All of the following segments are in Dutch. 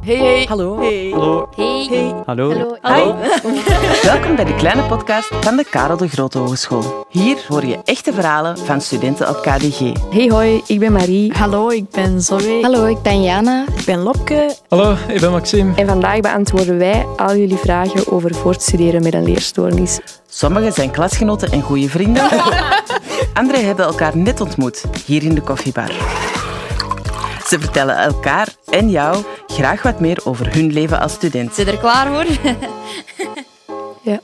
Hey, hey. Hallo. Hey. Hallo. Hey. Hey. Hallo. Hallo. Welkom bij de kleine podcast van de Karel de Grote Hogeschool. Hier hoor je echte verhalen van studenten op KDG. Hey hoi, ik ben Marie. Hallo, ik ben Zoe. Hallo, ik ben Jana. Ik ben Lopke. Hallo, ik ben Maxime. En vandaag beantwoorden wij al jullie vragen over voortstuderen met een leerstoornis. Sommigen zijn klasgenoten en goede vrienden. Anderen hebben elkaar net ontmoet, hier in de koffiebar. Ze vertellen elkaar en jou graag wat meer over hun leven als student. Zit er klaar voor? Ja.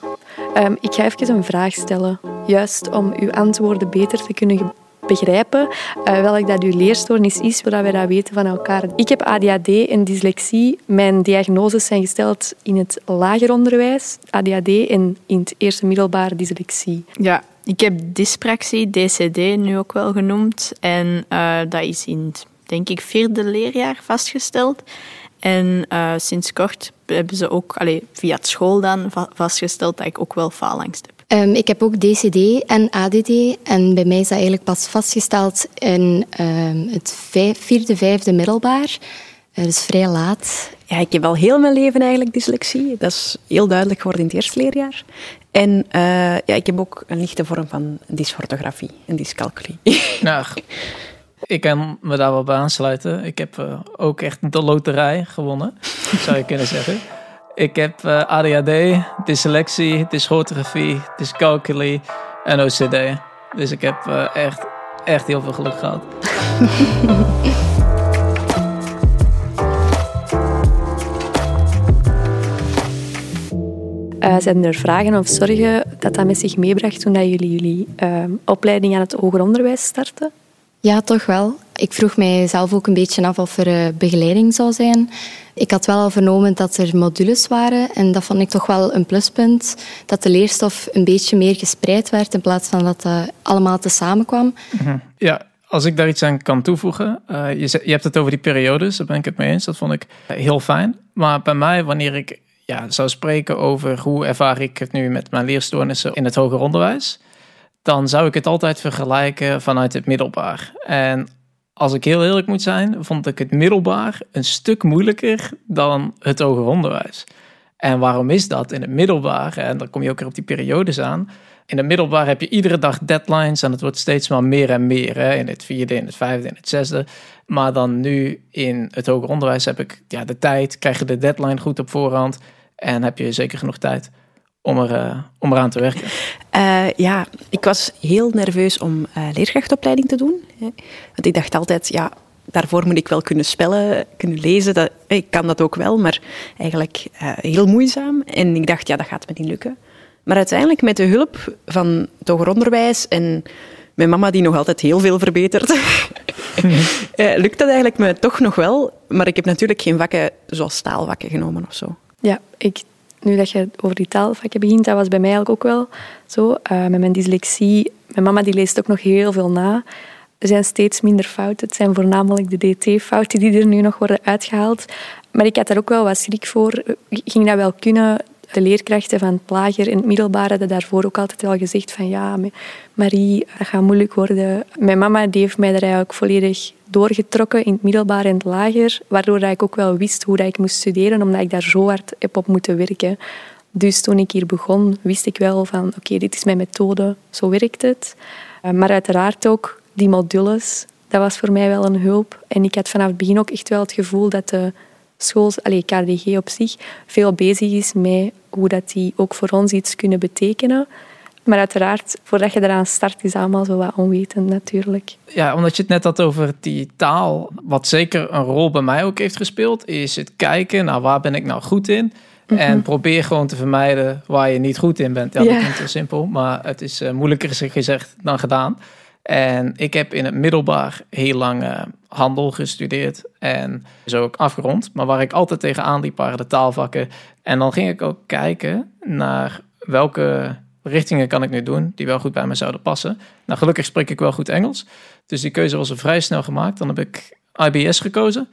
Ehm, ik ga even een vraag stellen, juist om uw antwoorden beter te kunnen begrijpen uh, welk dat uw leerstoornis is, zodat wij dat weten van elkaar. Ik heb ADHD en dyslexie. Mijn diagnoses zijn gesteld in het lager onderwijs, ADHD, en in het eerste middelbaar dyslexie. Ja, ik heb dyspraxie, DCD nu ook wel genoemd. En uh, dat is in het, denk ik, vierde leerjaar vastgesteld. En uh, sinds kort hebben ze ook allee, via het school dan va vastgesteld dat ik ook wel faalangst heb. Um, ik heb ook DCD en ADD. En bij mij is dat eigenlijk pas vastgesteld in um, het vijf, vierde, vijfde middelbaar. Uh, dus vrij laat. Ja, ik heb al heel mijn leven eigenlijk dyslexie. Dat is heel duidelijk geworden in het eerste leerjaar. En uh, ja, ik heb ook een lichte vorm van dysorthografie en dyscalculie. Nou, ik kan me daar wel bij aansluiten. Ik heb uh, ook echt de loterij gewonnen, zou je kunnen zeggen. Ik heb uh, ADHD, dyslexie, dysgrafie, dyscalculie en OCD. Dus ik heb uh, echt, echt heel veel geluk gehad. Zijn er vragen of zorgen dat dat met zich meebracht toen dat jullie jullie uh, opleiding aan het hoger onderwijs starten? Ja, toch wel. Ik vroeg mij zelf ook een beetje af of er uh, begeleiding zou zijn. Ik had wel al vernomen dat er modules waren en dat vond ik toch wel een pluspunt. Dat de leerstof een beetje meer gespreid werd in plaats van dat dat allemaal te samenkwam. Mm-hmm. Ja, als ik daar iets aan kan toevoegen. Uh, je, je hebt het over die periodes, daar ben ik het mee eens. Dat vond ik heel fijn. Maar bij mij, wanneer ik ja, zou spreken over hoe ervaar ik het nu met mijn leerstoornissen in het hoger onderwijs, dan zou ik het altijd vergelijken vanuit het middelbaar. En als ik heel eerlijk moet zijn, vond ik het middelbaar een stuk moeilijker dan het hoger onderwijs. En waarom is dat? In het middelbaar, en dan kom je ook weer op die periodes aan. In het middelbaar heb je iedere dag deadlines en het wordt steeds maar meer en meer. Hè? In het vierde, in het vijfde, in het zesde. Maar dan nu in het hoger onderwijs heb ik ja, de tijd, krijg je de deadline goed op voorhand. En heb je zeker genoeg tijd om, er, uh, om eraan te werken? Uh, ja, ik was heel nerveus om uh, leerkrachtopleiding te doen. Hè. Want ik dacht altijd, ja, daarvoor moet ik wel kunnen spellen, kunnen lezen. Dat, ik kan dat ook wel, maar eigenlijk heel moeizaam. En ik dacht, ja, dat gaat me niet lukken. Maar uiteindelijk met de hulp van het hoger onderwijs en mijn mama die nog altijd heel veel verbetert, lukt dat eigenlijk me toch nog wel. Maar ik heb natuurlijk geen vakken zoals taalvakken genomen of zo. Ja, ik, nu dat je over die taalvakken begint, dat was bij mij ook wel zo. Uh, met mijn dyslexie, mijn mama die leest ook nog heel veel na. Er zijn steeds minder fouten. Het zijn voornamelijk de DT-fouten die er nu nog worden uitgehaald. Maar ik had daar ook wel wat schrik voor. Ik ging dat wel kunnen. De leerkrachten van het lager en het middelbaar hadden daarvoor ook altijd wel gezegd van ja, Marie, dat gaat moeilijk worden. Mijn mama die heeft mij daar eigenlijk volledig doorgetrokken in het middelbaar en het lager, waardoor ik ook wel wist hoe ik moest studeren, omdat ik daar zo hard heb op moeten werken. Dus toen ik hier begon, wist ik wel van oké, dit is mijn methode, zo werkt het. Maar uiteraard ook die modules, dat was voor mij wel een hulp. En ik had vanaf het begin ook echt wel het gevoel dat de school, allez, KDG op zich, veel bezig is met hoe dat die ook voor ons iets kunnen betekenen. Maar uiteraard, voordat je eraan start, is allemaal zo wat onwetend natuurlijk. Ja, omdat je het net had over die taal. Wat zeker een rol bij mij ook heeft gespeeld, is het kijken naar waar ben ik nou goed in. Mm-hmm. En probeer gewoon te vermijden waar je niet goed in bent. Ja, dat ja. klinkt heel simpel, maar het is uh, moeilijker gezegd dan gedaan. En ik heb in het middelbaar heel lang uh, handel gestudeerd en zo ook afgerond. Maar waar ik altijd tegenaan liep waren de taalvakken. En dan ging ik ook kijken naar welke richtingen kan ik nu doen die wel goed bij me zouden passen. Nou, gelukkig spreek ik wel goed Engels. Dus die keuze was er vrij snel gemaakt. Dan heb ik IBS gekozen,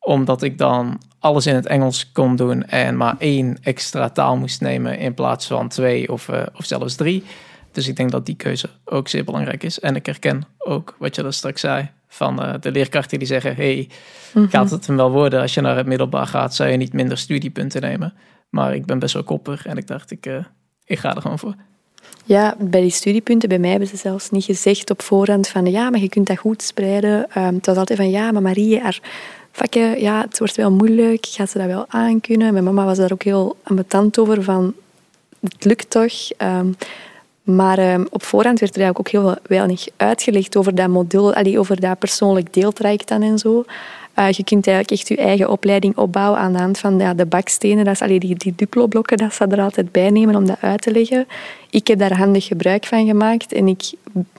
omdat ik dan alles in het Engels kon doen en maar één extra taal moest nemen in plaats van twee of, uh, of zelfs drie. Dus ik denk dat die keuze ook zeer belangrijk is. En ik herken ook wat je daar straks zei. van eh, de leerkrachten die zeggen: hey, Mhm. gaat het hem wel worden als je naar het middelbaar gaat? Zou je niet minder studiepunten nemen? Maar ik ben best wel koppig en ik dacht: ik, eh, ik ga er gewoon voor. Ja, bij die studiepunten, bij mij hebben ze zelfs niet gezegd op voorhand van ja, maar je kunt dat goed spreiden. Ehm, het was altijd van ja, maar Marie, haar vakken, ja, het wordt wel moeilijk. Gaat ze dat wel aankunnen? Mijn mama was daar ook heel ambetant over van het lukt toch. Ehm, maar ehm, op voorhand werd er eigenlijk ook heel weinig uitgelegd over dat modul, allee, over dat persoonlijk deeltraject dan en zo. Eh, je kunt eigenlijk echt je eigen opleiding opbouwen aan de hand van ja, de bakstenen. Dat is, allee, die, die Duplo-blokken, dat ze er altijd bij nemen om dat uit te leggen. Ik heb daar handig gebruik van gemaakt en ik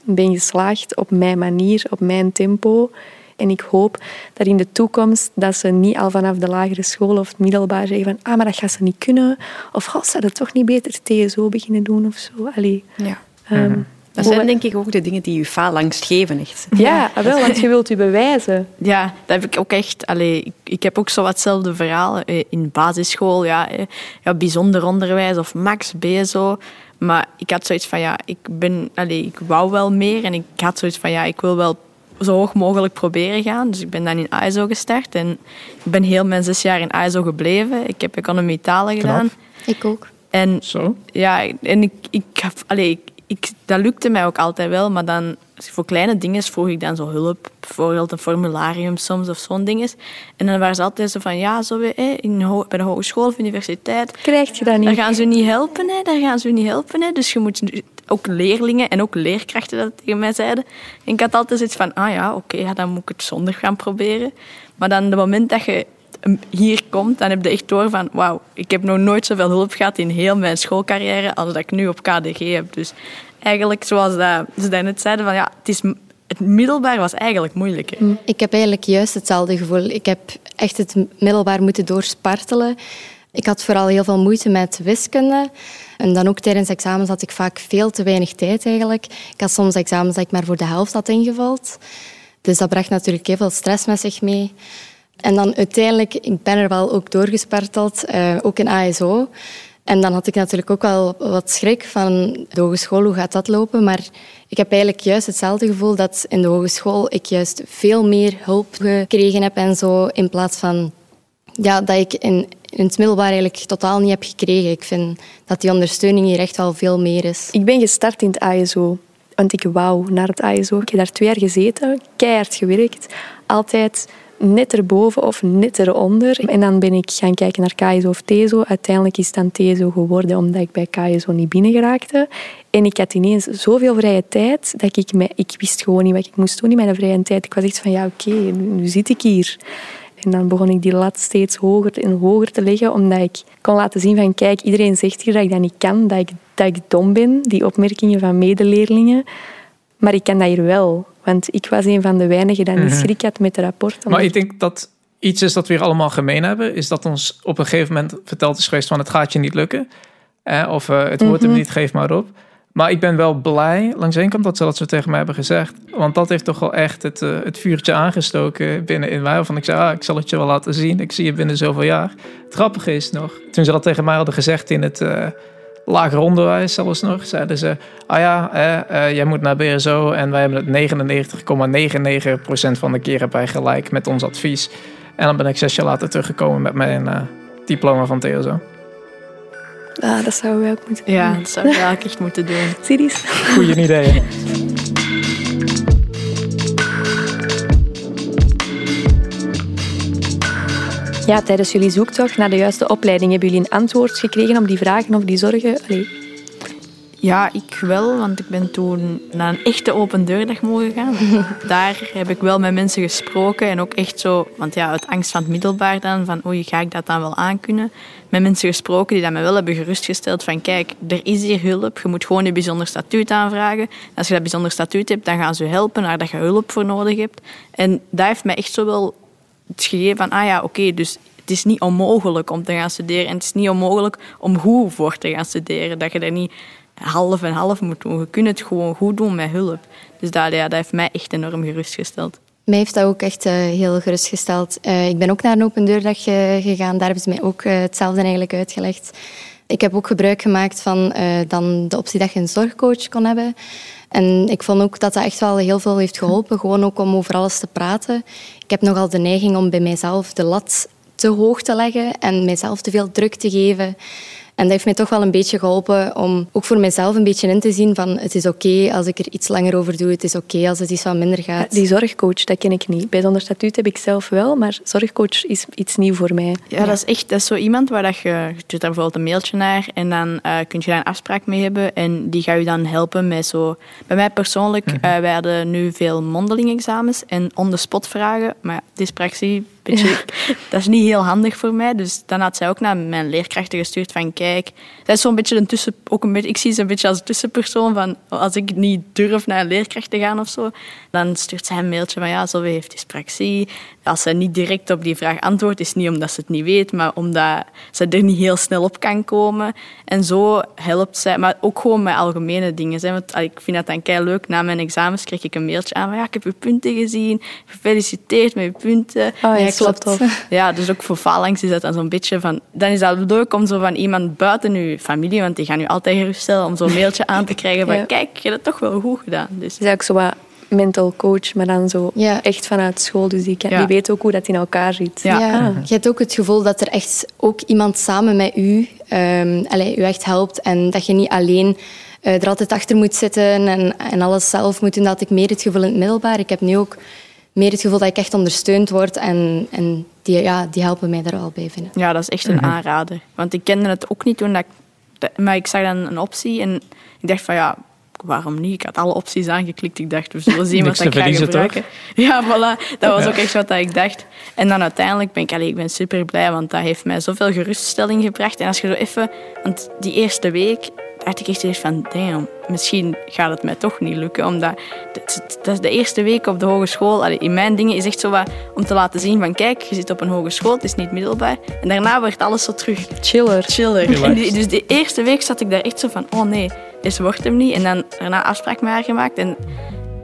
ben geslaagd op mijn manier, op mijn tempo. En ik hoop dat in de toekomst dat ze niet al vanaf de lagere school of het middelbaar zeggen van ah, maar dat gaat ze niet kunnen. Of god, ze hadden toch niet beter TSO beginnen doen of zo. Allee, Ja. ehm, Dat zijn denk ik ook de dingen die je faalangst geven. Echt. Ja, ah, wel, want je wilt je bewijzen. Ja, dat heb ik ook echt. Allee, ik, ik heb ook zo wat hetzelfde verhaal eh, in basisschool. Ja, eh, ja, bijzonder onderwijs of max BSO. Maar ik had zoiets van, ja, ik ben... Allee, ik wou wel meer en ik had zoiets van, ja, ik wil wel zo hoog mogelijk proberen gaan. Dus ik ben dan in ASO gestart en ik ben heel mijn zes jaar in ASO gebleven. Ik heb economie talen gedaan. Ik ook. En Zo. ja, en ik, ik, allee, ik, ik, dat lukte mij ook altijd wel, maar dan voor kleine dingen vroeg ik dan zo hulp. Bijvoorbeeld een formularium soms of zo'n dinges. En dan waren ze altijd zo van, ja, zo weer, hè, in, bij de hogeschool of universiteit, Krijg je dat daar niet? gaan ze niet helpen, hè, daar gaan ze niet helpen. Hè. Dus je moet ook leerlingen en ook leerkrachten dat tegen mij zeiden. En ik had altijd zoiets van, ah ja, oké, ja, dan moet ik het zonder gaan proberen. Maar dan, het moment dat je hier komt, dan heb je echt door van, wauw, ik heb nog nooit zoveel hulp gehad in heel mijn schoolcarrière als dat ik nu op KDG heb. Dus eigenlijk, zoals dat, ze net zeiden, van ja, het, is, het middelbaar was eigenlijk moeilijk. Hè. Ik heb eigenlijk juist hetzelfde gevoel. Ik heb echt het middelbaar moeten doorspartelen. Ik had vooral heel veel moeite met wiskunde. En dan ook tijdens examens had ik vaak veel te weinig tijd eigenlijk. Ik had soms examens dat ik maar voor de helft had ingevuld. Dus dat bracht natuurlijk heel veel stress met zich mee. En dan uiteindelijk, ik ben er wel ook doorgesparteld, eh, ook in ASO. En dan had ik natuurlijk ook wel wat schrik van de hogeschool, hoe gaat dat lopen? Maar ik heb eigenlijk juist hetzelfde gevoel dat in de hogeschool ik juist veel meer hulp gekregen heb en zo, in plaats van ja, dat ik in, in het middelbaar eigenlijk totaal niet heb gekregen. Ik vind dat die ondersteuning hier echt wel veel meer is. Ik ben gestart in het ASO. Want ik wou naar het ASO. Ik heb daar twee jaar gezeten, keihard gewerkt. Altijd net erboven of net eronder. En dan ben ik gaan kijken naar KSO of TSO. Uiteindelijk is het dan TSO geworden, omdat ik bij KSO niet binnen geraakte. En ik had ineens zoveel vrije tijd, dat ik, me, ik wist gewoon niet wat ik moest doen in mijn vrije tijd. Ik was echt van, ja oké, nu zit ik hier. En dan begon ik die lat steeds hoger en hoger te leggen, omdat ik kon laten zien van, kijk, iedereen zegt hier dat ik dat niet kan, dat ik, dat ik dom ben, die opmerkingen van medeleerlingen. Maar ik kan dat hier wel, want ik was een van de weinigen die niet schrik had met de rapporten. Maar ik denk dat iets is dat we hier allemaal gemeen hebben, is dat ons op een gegeven moment verteld is geweest van het gaat je niet lukken. Eh, of eh, het wordt hem niet, geef maar op. Maar ik ben wel blij langs de ene kant dat ze dat zo tegen mij hebben gezegd. Want dat heeft toch wel echt het, eh, het vuurtje aangestoken binnen in mij. Waarvan ik zei, ah, ik zal het je wel laten zien. Ik zie je binnen zoveel jaar. Het grappige is nog, toen ze dat tegen mij hadden gezegd in het eh, lager onderwijs zelfs nog. Zeiden ze, ah ja, eh, jij moet naar BSO. En wij hebben het 99,99% van de keer bij gelijk met ons advies. En dan ben ik zes jaar later teruggekomen met mijn eh, diploma van TSO. Ah, dat zouden wij ook moeten Ja, doen. dat zou ik eigenlijk echt moeten doen. Eens? Goeie ideeën. Ja, tijdens jullie zoektocht naar de juiste opleiding hebben jullie een antwoord gekregen op die vragen of die zorgen. Allee, Ja, ik wel, want ik ben toen naar een echte open deurdag mogen gaan. Daar heb ik wel met mensen gesproken en ook echt zo, want ja, uit angst van het middelbaar dan, van oei, ga ik dat dan wel aankunnen? Met mensen gesproken die dat mij wel hebben gerustgesteld van kijk, er is hier hulp, je moet gewoon je bijzonder statuut aanvragen. Als je dat bijzonder statuut hebt, dan gaan ze je helpen waar dat je hulp voor nodig hebt. En dat heeft mij echt zo wel het gegeven van, ah ja, oké, dus het is niet onmogelijk om te gaan studeren en het is niet onmogelijk om goed voor te gaan studeren. Dat je dat niet half en half moet doen. Je kunt het gewoon goed doen met hulp. Dus dat, ja, dat heeft mij echt enorm gerustgesteld. Mij heeft dat ook echt eh, heel gerustgesteld. Eh, ik ben ook naar een open deurdag gegaan. Daar hebben ze mij ook eh, hetzelfde eigenlijk uitgelegd. Ik heb ook gebruik gemaakt van uh, dan de optie dat je een zorgcoach kon hebben. En ik vond ook dat dat echt wel heel veel heeft geholpen. Gewoon ook om over alles te praten. Ik heb nogal de neiging om bij mijzelf de lat te hoog te leggen en mijzelf te veel druk te geven. En dat heeft mij toch wel een beetje geholpen om ook voor mezelf een beetje in te zien van het is oké als ik er iets langer over doe, het is oké als het iets wat minder gaat. Die zorgcoach, dat ken ik niet. Bij Zonder Statuut heb ik zelf wel, maar zorgcoach is iets nieuw voor mij. Ja, dat is echt dat is zo iemand waar dat je, je stuurt daar bijvoorbeeld een mailtje naar en dan uh, kun je daar een afspraak mee hebben en die gaat je dan helpen met zo... Bij mij persoonlijk, uh, wij hadden nu veel mondeling examens en on-the-spot vragen, maar dyspraxie dat is niet heel handig voor mij. Dus dan had zij ook naar mijn leerkrachten gestuurd van kijk, zij is zo'n beetje een tussen, ook een beetje, ik zie ze een beetje als tussenpersoon van als ik niet durf naar een leerkracht te gaan of zo, dan stuurt zij een mailtje van ja, zo heeft dyspraxie. Als ze niet direct op die vraag antwoordt, is niet omdat ze het niet weet, maar omdat ze er niet heel snel op kan komen. En zo helpt zij, maar ook gewoon met algemene dingen. Want ik vind dat dan kei leuk. Na mijn examens kreeg ik een mailtje aan van ja, ik heb uw punten gezien, gefeliciteerd met uw punten. Oh, ja, klopt. Ja, dus ook voor phalanx is dat dan zo'n beetje van... Dan is dat leuk om zo van iemand buiten uw familie, want die gaan u altijd geruststellen, om zo'n mailtje aan te krijgen van kijk, je hebt het toch wel goed gedaan. Dus. Is ook zo wat mental coach, maar dan zo echt vanuit school. Dus die, die weet ook hoe dat in elkaar zit. Ja. Ah. Je hebt ook het gevoel dat er echt ook iemand samen met u, um, allez, u echt helpt en dat je niet alleen uh, er altijd achter moet zitten en, en alles zelf moet doen. Dat had ik meer het gevoel in het middelbaar. Ik heb nu ook meer het gevoel dat ik echt ondersteund word en, en die, ja, die helpen mij daar al bij vinden. Ja, dat is echt een mhm. aanrader. Want ik kende het ook niet toen dat ik... Maar ik zag dan een optie en ik dacht van ja, waarom niet? Ik had alle opties aangeklikt. Ik dacht, we zullen zien wat ik ga gebruiken. Ja, voilà. Dat was ook echt wat ik dacht. En dan uiteindelijk ben ik, allee, ik ben super blij, want dat heeft mij zoveel geruststelling gebracht. En als je zo even... Want die eerste week dacht ik echt eens van, damn, misschien gaat het mij toch niet lukken. Omdat dat is de eerste week op de hogeschool. Allee, in mijn dingen is echt zo wat om te laten zien van, kijk, je zit op een hogeschool, het is niet middelbaar. En daarna wordt alles zo terug... Chiller. Chiller. En dus de eerste week zat ik daar echt zo van, oh nee, dit wordt hem niet. En dan daarna afspraak met haar gemaakt. En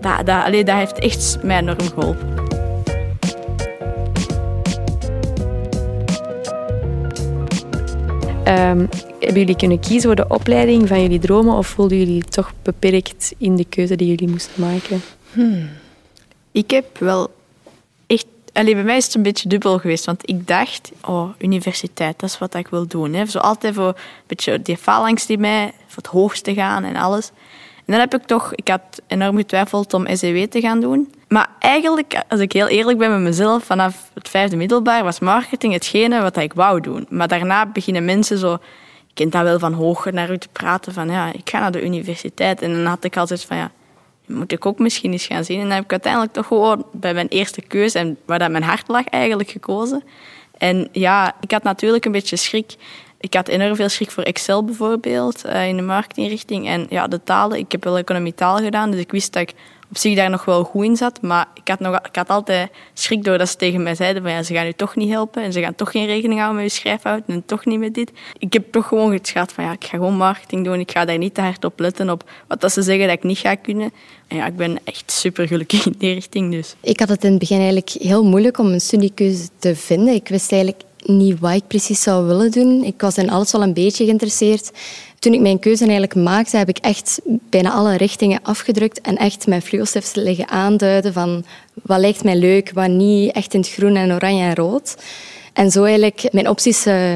dat, dat, allee, dat heeft echt mij enorm geholpen. Um, hebben jullie kunnen kiezen voor de opleiding van jullie dromen of voelden jullie toch beperkt in de keuze die jullie moesten maken? Hmm. Ik heb wel echt... Allee, bij mij is het een beetje dubbel geweest, want ik dacht, oh, universiteit, dat is wat ik wil doen. Hè. Zo altijd voor een beetje die phalanx die mij, voor het hoogste gaan en alles. En dan heb ik toch, ik had enorm getwijfeld om SEW te gaan doen. Maar eigenlijk, als ik heel eerlijk ben met mezelf, vanaf het vijfde middelbaar was marketing hetgene wat ik wou doen. Maar daarna beginnen mensen zo kent dat wel van hoger naar u te praten van ja, ik ga naar de universiteit. En dan had ik altijd van ja, moet ik ook misschien eens gaan zien. En dan heb ik uiteindelijk toch gewoon bij mijn eerste keuze en waar dat mijn hart lag eigenlijk gekozen. En ja, ik had natuurlijk een beetje schrik. Ik had enorm veel schrik voor Excel bijvoorbeeld, uh, in de marketingrichting. En ja, de talen, ik heb wel economie taal gedaan, dus ik wist dat ik op zich daar nog wel goed in zat. Maar ik had, nog, ik had altijd schrik door dat ze tegen mij zeiden van ja, ze gaan u toch niet helpen en ze gaan toch geen rekening houden met je schrijfhoud en toch niet met dit. Ik heb toch gewoon geschat van ja, ik ga gewoon marketing doen. Ik ga daar niet te hard op letten op wat dat ze zeggen dat ik niet ga kunnen. En ja, ik ben echt super gelukkig in die richting dus. Ik had het in het begin eigenlijk heel moeilijk om een studiekeuze te vinden. Ik wist eigenlijk niet wat ik precies zou willen doen. Ik was in alles wel een beetje geïnteresseerd toen ik mijn keuze eigenlijk maakte, heb ik echt bijna alle richtingen afgedrukt en echt mijn fluostift liggen aanduiden van wat lijkt mij leuk, wat niet, echt in het groen en oranje en rood. En zo eigenlijk mijn opties uh,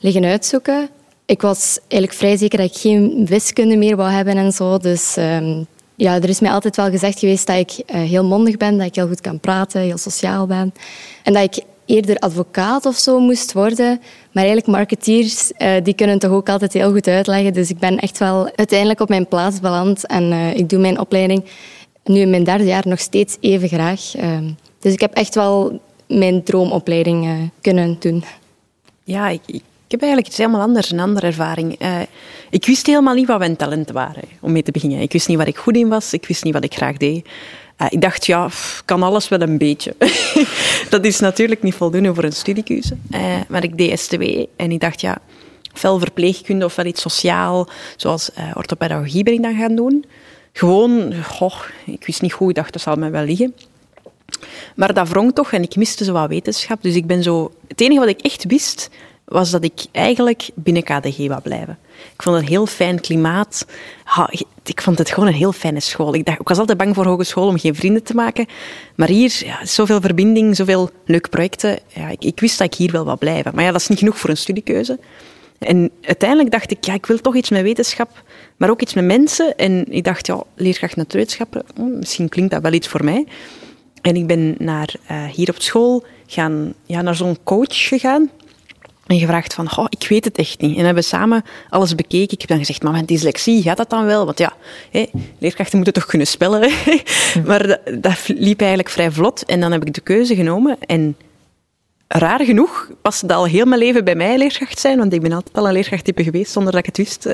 liggen uitzoeken. Ik was eigenlijk vrij zeker dat ik geen wiskunde meer wou hebben en zo. Dus um, ja, er is mij altijd wel gezegd geweest dat ik uh, heel mondig ben, dat ik heel goed kan praten, heel sociaal ben. En dat ik eerder advocaat of zo moest worden. Maar eigenlijk marketeers, uh, die kunnen toch ook altijd heel goed uitleggen. Dus ik ben echt wel uiteindelijk op mijn plaats beland. En uh, ik doe mijn opleiding nu in mijn derde jaar nog steeds even graag. Uh, dus ik heb echt wel mijn droomopleiding uh, kunnen doen. Ja, ik, ik, heb eigenlijk iets helemaal anders, een andere ervaring. ik wist helemaal niet wat mijn talenten waren, om mee te beginnen. Ik wist niet waar ik goed in was, ik wist niet wat ik graag deed. Uh, ik dacht, ja, kan alles wel een beetje. dat is natuurlijk niet voldoende voor een studiekeuze. Uh, maar ik deed STW en ik dacht, ja, ofwel verpleegkunde ofwel iets sociaal, zoals uh, orthopedagogie ben ik dan gaan doen. Gewoon, ik wist niet hoe, ik dacht, dat zal mij wel liggen. Maar dat wrong toch en ik miste zo wat wetenschap. Dus ik ben zo... Het enige wat ik echt wist, was dat ik eigenlijk binnen KDG wou blijven. Ik vond het een heel fijn klimaat. ik vond het gewoon een heel fijne school. Ik, dacht, ik was altijd bang voor hogeschool om geen vrienden te maken. Maar hier, ja, zoveel verbinding, zoveel leuke projecten. Ja, ik, wist dat ik hier wel wou blijven. Maar ja, dat is niet genoeg voor een studiekeuze. En uiteindelijk dacht ik, ja, ik wil toch iets met wetenschap, maar ook iets met mensen. En ik dacht, ja, leerkracht natuurwetenschappen, hm, misschien klinkt dat wel iets voor mij. En ik ben naar, uh, hier op school gaan, ja, naar zo'n coach gegaan. En gevraagd van, oh, ik weet het echt niet. En hebben samen alles bekeken. Ik heb dan gezegd, maar met dyslexie gaat dat dan wel? Want ja, hé, leerkrachten moeten toch kunnen spellen. maar dat, dat, liep eigenlijk vrij vlot. En dan heb ik de keuze genomen. En raar genoeg paste dat al heel mijn leven bij mij leerkracht zijn. Want ik ben altijd al een leerkrachttype geweest, zonder dat ik het wist.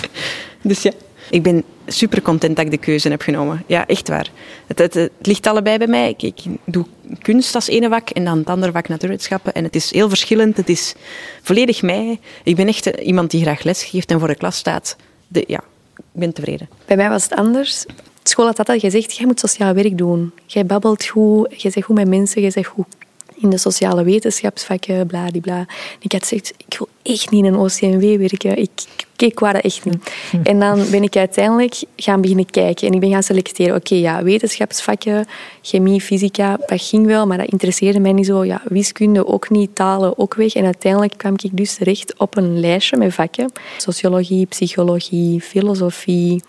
dus ja ik ben super content dat ik de keuze heb genomen. Ja, echt waar. Het, het, ligt allebei bij mij. Ik, ik, doe kunst als ene vak en dan het andere vak natuurwetenschappen. En het is heel verschillend. Het is volledig mij. Ik ben echt iemand die graag les geeft en voor de klas staat. De, ja, ik ben tevreden. Bij mij was het anders. school had altijd gezegd, jij moet sociaal werk doen. Jij babbelt goed, jij zegt goed met mensen, jij zegt goed in de sociale wetenschapsvakken, bladibla. Ik had gezegd, ik wil echt niet in een OCMW werken. Ik keek waar dat echt niet. En dan ben ik uiteindelijk gaan beginnen kijken. En ik ben gaan selecteren. Oké, ja, wetenschapsvakken, chemie, fysica, dat ging wel, maar dat interesseerde mij niet zo. Ja, wiskunde ook niet, talen ook weg. En uiteindelijk kwam ik dus terecht op een lijstje met vakken. Sociologie, psychologie, filosofie,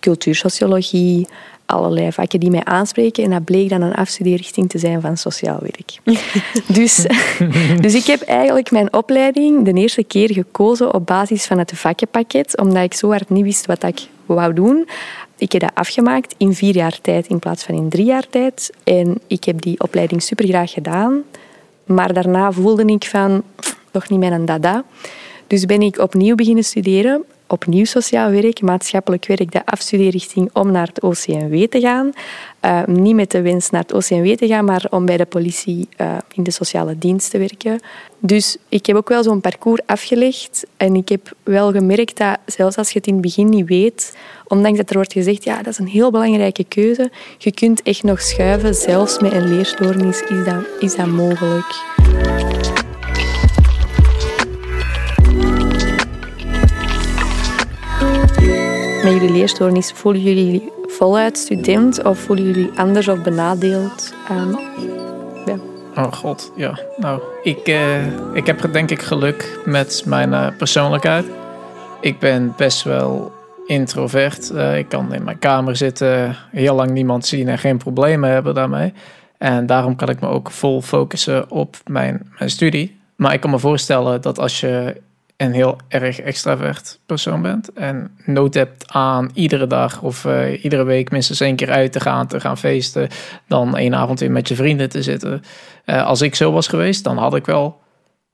cultuursociologie, allerlei vakken die mij aanspreken. En dat bleek dan een afstudeerrichting te zijn van sociaal werk. dus, dus ik heb eigenlijk mijn opleiding de eerste keer gekozen op basis van het vakkenpakket, omdat ik zo hard niet wist wat ik wou doen. Ik heb dat afgemaakt in vier jaar tijd in plaats van in drie jaar tijd. En ik heb die opleiding super graag gedaan. Maar daarna voelde ik van, toch niet mijn dada. Dus ben ik opnieuw beginnen studeren opnieuw sociaal werk, maatschappelijk werk, de afstudeerrichting om naar het OCMW te gaan. Uh, niet met de wens naar het OCMW te gaan, maar om bij de politie uh, in de sociale dienst te werken. Dus ik heb ook wel zo'n parcours afgelegd en ik heb wel gemerkt dat zelfs als je het in het begin niet weet, ondanks dat er wordt gezegd, ja, dat is een heel belangrijke keuze, je kunt echt nog schuiven, zelfs met een leerstoornis is dat, is dat mogelijk. Met jullie leerstoornis, voelen jullie voluit student of voelen jullie anders of benadeeld? Um, ja. Oh god, ja. Nou, ik, uh, ik heb denk ik geluk met mijn uh, persoonlijkheid. Ik ben best wel introvert. Uh, ik kan in mijn kamer zitten, heel lang niemand zien en geen problemen hebben daarmee. En daarom kan ik me ook vol focussen op mijn, mijn studie. Maar ik kan me voorstellen dat als je een heel erg extravert persoon bent en nood hebt aan iedere dag of uh, iedere week minstens één keer uit te gaan, te gaan feesten, dan één avond weer met je vrienden te zitten. Uh, als ik zo was geweest, dan had ik wel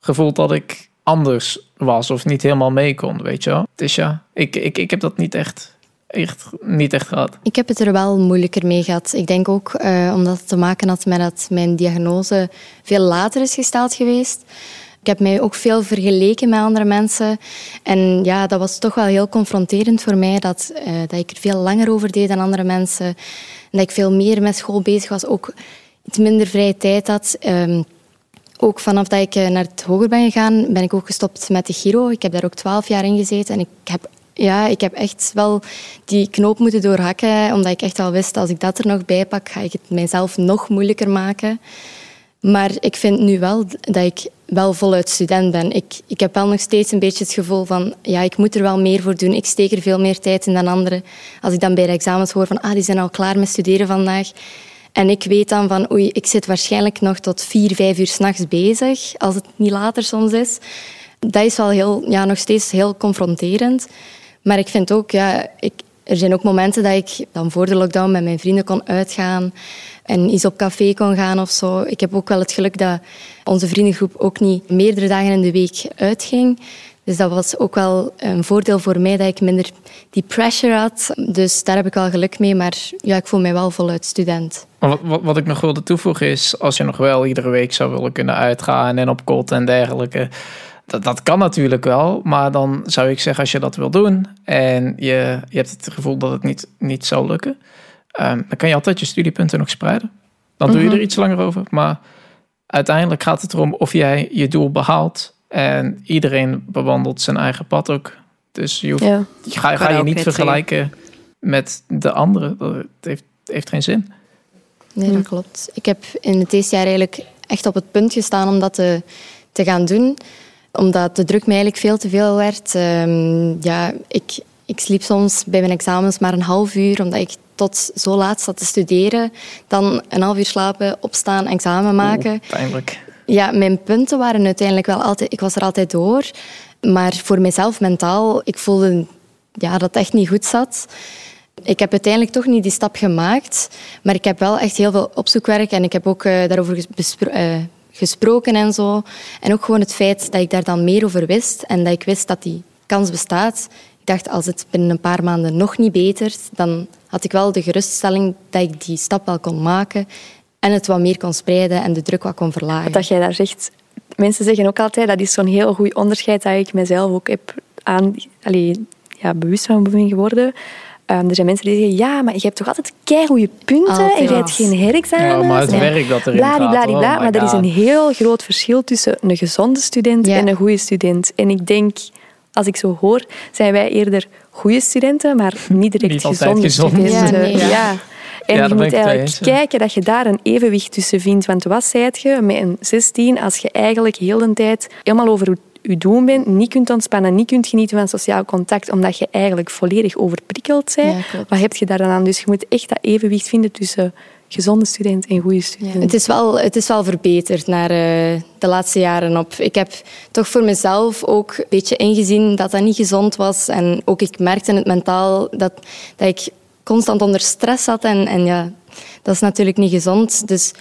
gevoeld dat ik anders was of niet helemaal mee kon, weet je wel. Dus ja, ik, ik, ik heb dat niet echt echt niet echt gehad. Ik heb het er wel moeilijker mee gehad. Ik denk ook uh, omdat het te maken had met dat mijn diagnose veel later is gesteld geweest. Ik heb mij ook veel vergeleken met andere mensen. En ja, dat was toch wel heel confronterend voor mij, dat, uh, dat ik er veel langer over deed dan andere mensen. En dat ik veel meer met school bezig was, ook iets minder vrije tijd had. Um, ook vanaf dat ik eh, naar het hoger ben gegaan, ben ik ook gestopt met de Giro. Ik heb daar ook twaalf jaar in gezeten. En ik heb, ja, ik heb echt wel die knoop moeten doorhakken, omdat ik echt wel wist, als ik dat er nog bij pak, ga ik het mijzelf nog moeilijker maken. Maar ik vind nu wel dat ik wel voluit student ben. Ik, ik heb wel nog steeds een beetje het gevoel van, ja, ik moet er wel meer voor doen. Ik steek er veel meer tijd in dan anderen. Als ik dan bij de examens hoor van, ah, die zijn al klaar met studeren vandaag. En ik weet dan van, oei, ik zit waarschijnlijk nog tot vier, vijf uur s'nachts bezig, als het niet later soms is. Dat is wel heel, ja, nog steeds heel confronterend. Maar ik vind ook, ja, ik, er zijn ook momenten dat ik dan voor de lockdown met mijn vrienden kon uitgaan en eens op café kon gaan of zo. Ik heb ook wel het geluk dat onze vriendengroep ook niet meerdere dagen in de week uitging. Dus dat was ook wel een voordeel voor mij dat ik minder die pressure had. Dus daar heb ik wel geluk mee. Maar ja, ik voel mij wel voluit student. Wat, wat, wat ik nog wilde toevoegen is, als je nog wel iedere week zou willen kunnen uitgaan en op kot en dergelijke. Dat, dat kan natuurlijk wel, maar dan zou ik zeggen als je dat wil doen en je, je hebt het gevoel dat het niet, niet zou lukken, um, dan kan je altijd je studiepunten nog spreiden. Dan doe je mhm. er iets langer over, maar uiteindelijk gaat het erom of jij je doel behaalt En iedereen bewandelt zijn eigen pad ook. Dus je hoeft, Ja. ga, je niet vergelijken met de anderen. Dat heeft, heeft geen zin. Nee, dat klopt. Ik heb in het eerste jaar eigenlijk echt op het punt gestaan om dat te, te gaan doen. Omdat de druk mij eigenlijk veel te veel werd. Ehm, ja, ik, ik sliep soms bij mijn examens maar een half uur, omdat ik tot zo laat zat te studeren. Dan een half uur slapen, opstaan, examen maken. Oeh, pijnlijk. Ja, mijn punten waren uiteindelijk wel altijd... Ik was er altijd door. Maar voor mezelf mentaal, ik voelde ja, dat het echt niet goed zat. Ik heb uiteindelijk toch niet die stap gemaakt. Maar ik heb wel echt heel veel opzoekwerk en ik heb ook eh, daarover bespro- eh, gesproken en zo. En ook gewoon het feit dat ik daar dan meer over wist en dat ik wist dat die kans bestaat. Ik dacht, als het binnen een paar maanden nog niet betert, dan had ik wel de geruststelling dat ik die stap wel kon maken en het wat meer kon spreiden en de druk wat kon verlagen. Dat jij daar zegt. Mensen zeggen ook altijd, dat is zo'n heel goed onderscheid dat ik mezelf ook heb aan, allee, ja, bewust van ben geworden. Ehm, er zijn mensen die zeggen, ja, maar je hebt toch altijd keigoede punten en je hebt geen herexamens. Ja, maar het werk dat erin oh bladibla. my maar er is een heel groot verschil tussen een gezonde student Ja. en een goede student. En ik denk, als ik zo hoor, zijn wij eerder goede studenten, maar niet direct Niet gezonde gezond. studenten. Ja, nee, ja. ja. En Ja, je moet eigenlijk eens, kijken dat je daar een evenwicht tussen vindt. Want wat zei je met een 16 als je eigenlijk heel de tijd helemaal over je- je doen bent, niet kunt ontspannen, niet kunt genieten van sociaal contact, omdat je eigenlijk volledig overprikkeld bent? Ja, klopt. wat heb je daar dan aan? Dus je moet echt dat evenwicht vinden tussen gezonde student en goede Ja, student. het, is wel, het is wel verbeterd naar eh, de laatste jaren op. Ik heb toch voor mezelf ook een beetje ingezien dat dat niet gezond was. En ook ik merkte het mentaal dat, dat ik constant onder stress zat. En, en ja, dat is natuurlijk niet gezond. Dus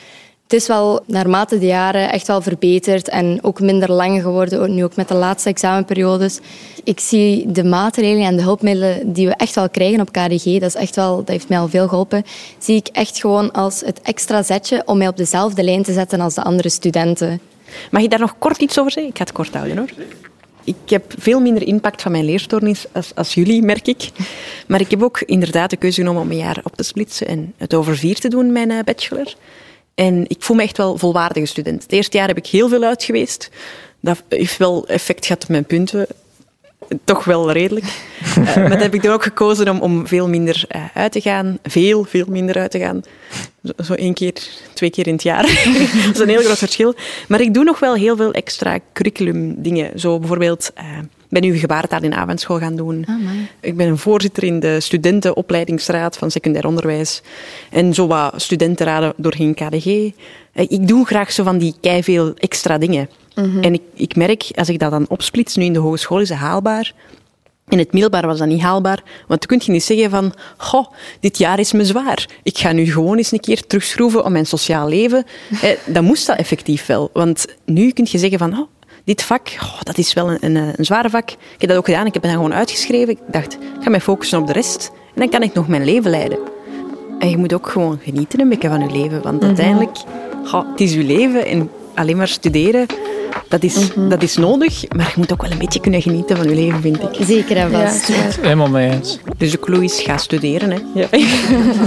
het is wel naarmate de jaren echt wel verbeterd en ook minder lang geworden, nu ook met de laatste examenperiodes. Ik zie de maatregelen en de hulpmiddelen die we echt wel krijgen op KDG, dat, is echt wel, dat heeft mij al veel geholpen, zie ik echt gewoon als het extra zetje om mij op dezelfde lijn te zetten als de andere studenten. Mag ik daar nog kort iets over zeggen? Ik ga het kort houden hoor. Ik heb veel minder impact van mijn leerstoornis als, als jullie, merk ik. Maar ik heb ook inderdaad de keuze genomen om een jaar op te splitsen en het over vier te doen, mijn eh, bachelor. En ik voel me echt wel volwaardige student. Het eerste jaar heb ik heel veel uit geweest. Dat heeft wel effect gehad op mijn punten. Toch wel redelijk. Eh, maar dat heb ik dan ook gekozen om, om veel minder eh, uit te gaan. Veel, veel minder uit te gaan. Zo, zo één keer, twee keer in het jaar. dat is een heel groot verschil. Maar ik doe nog wel heel veel extra curriculum dingen. Zo bijvoorbeeld, eh, ben nu gebarentaal in avondschool gaan doen. Ik ben een voorzitter in de studentenopleidingsraad van secundair onderwijs. En zo wat studentenraden doorheen KDG. Eh, Ik doe graag zo van die veel extra dingen. En ik, ik merk, als ik dat dan opsplits, nu in de hogeschool is dat haalbaar. In het middelbaar was dat niet haalbaar, want dan kun je niet zeggen van, goh, dit jaar is me zwaar. Ik ga nu gewoon eens een keer terugschroeven om mijn sociaal leven. Eh, dan moest dat effectief wel. Want nu kun je zeggen van, oh, dit vak, oh, dat is wel een, een, een zware vak. Ik heb dat ook gedaan, ik heb het dan gewoon uitgeschreven. Ik dacht, ik ga mij focussen op de rest. En dan kan ik nog mijn leven leiden. En je moet ook gewoon genieten een beetje van je leven. Want uiteindelijk, goh, het is je leven en alleen maar studeren, dat is, dat is nodig. Maar je moet ook wel een beetje kunnen genieten van je leven, vind ik. Zeker en Ja, vast. ja. Helemaal mee eens. Dus de clue is, ga studeren. Hè.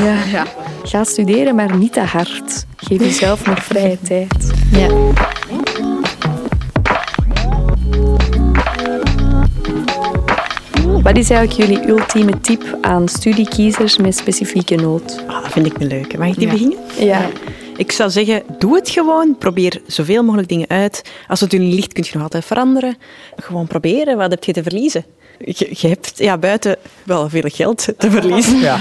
Ja. Ja. Ga studeren, maar niet te hard. Geef jezelf nog vrije tijd. Ja. Wat is eigenlijk jullie ultieme tip aan studiekiezers met specifieke nood? Ah, dat vind ik een leuke. Mag ik die Ja. beginnen? Ja. Ik zou zeggen, doe het gewoon. Probeer zoveel mogelijk dingen uit. Als het u niet ligt, kun je nog altijd veranderen. Gewoon proberen. Wat heb je te verliezen? Je, je hebt ja, buiten wel veel geld te verliezen. Ja.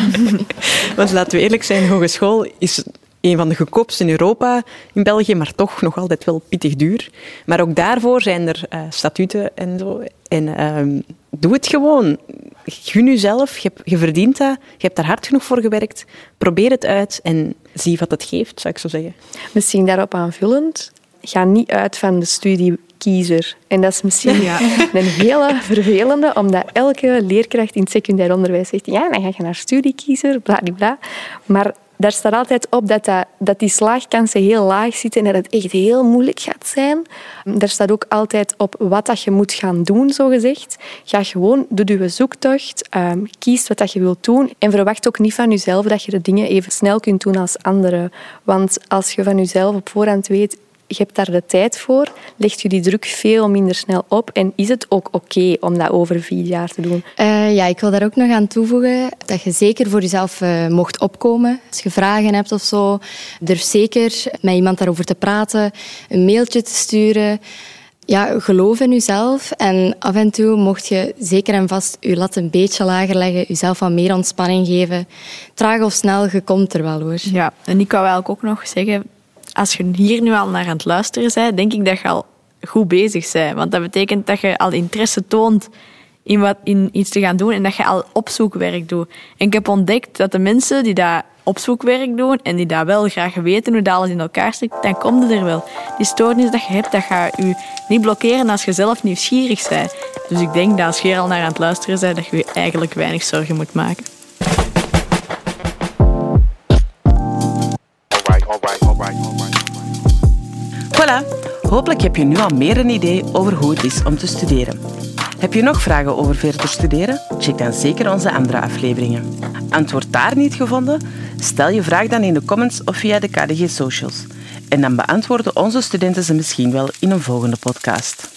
Want laten we eerlijk zijn, hogeschool is een van de goedkoopste in Europa, in België, maar toch nog altijd wel pittig duur. Maar ook daarvoor zijn er eh, statuten en zo. En ehm, doe het gewoon. Gun jezelf, je, hebt- je verdient dat, je hebt daar hard genoeg voor gewerkt. Probeer het uit en zie wat het geeft, zou ik zo zeggen. Misschien daarop aanvullend, ga niet uit van de studiekiezer. En dat is misschien een hele vervelende, omdat elke leerkracht in het secundair onderwijs zegt, ja, dan ga je naar studiekiezer, bla. Maar daar staat altijd op dat, dat, die slaagkansen heel laag zitten en dat het echt heel moeilijk gaat zijn. Daar staat ook altijd op wat dat je moet gaan doen, zogezegd. Ga gewoon, doe je zoektocht, ehm, kies wat dat je wilt doen en verwacht ook niet van jezelf dat je de dingen even snel kunt doen als anderen. Want als je van jezelf op voorhand weet, je hebt daar de tijd voor, legt je die druk veel minder snel op en is het ook oké om dat over vier jaar te doen? Uh, ja, ik wil daar ook nog aan toevoegen dat je zeker voor jezelf uh, mocht opkomen. Als je vragen hebt of zo, durf zeker met iemand daarover te praten, een mailtje te sturen. Ja, geloof in jezelf en af en toe mocht je zeker en vast je lat een beetje lager leggen, jezelf wat meer ontspanning geven. Traag of snel, je komt er wel hoor. Ja, en ik wou eigenlijk ook nog zeggen, als je hier nu al naar aan het luisteren bent, denk ik dat je al goed bezig bent. Want dat betekent dat je al interesse toont in, wat, in iets te gaan doen en dat je al opzoekwerk doet. En ik heb ontdekt dat de mensen die dat opzoekwerk doen en die dat wel graag weten hoe dat alles in elkaar zit, dan komt er wel. Die stoornis dat je hebt, dat gaat je niet blokkeren als je zelf nieuwsgierig bent. Dus ik denk dat als je al naar aan het luisteren bent, dat je je eigenlijk weinig zorgen moet maken. Hopelijk heb je nu al meer een idee over hoe het is om te studeren. Heb je nog vragen over verder studeren? Check dan zeker onze andere afleveringen. Antwoord daar niet gevonden? Stel je vraag dan in de comments of via de KDG Socials. En dan beantwoorden onze studenten ze misschien wel in een volgende podcast.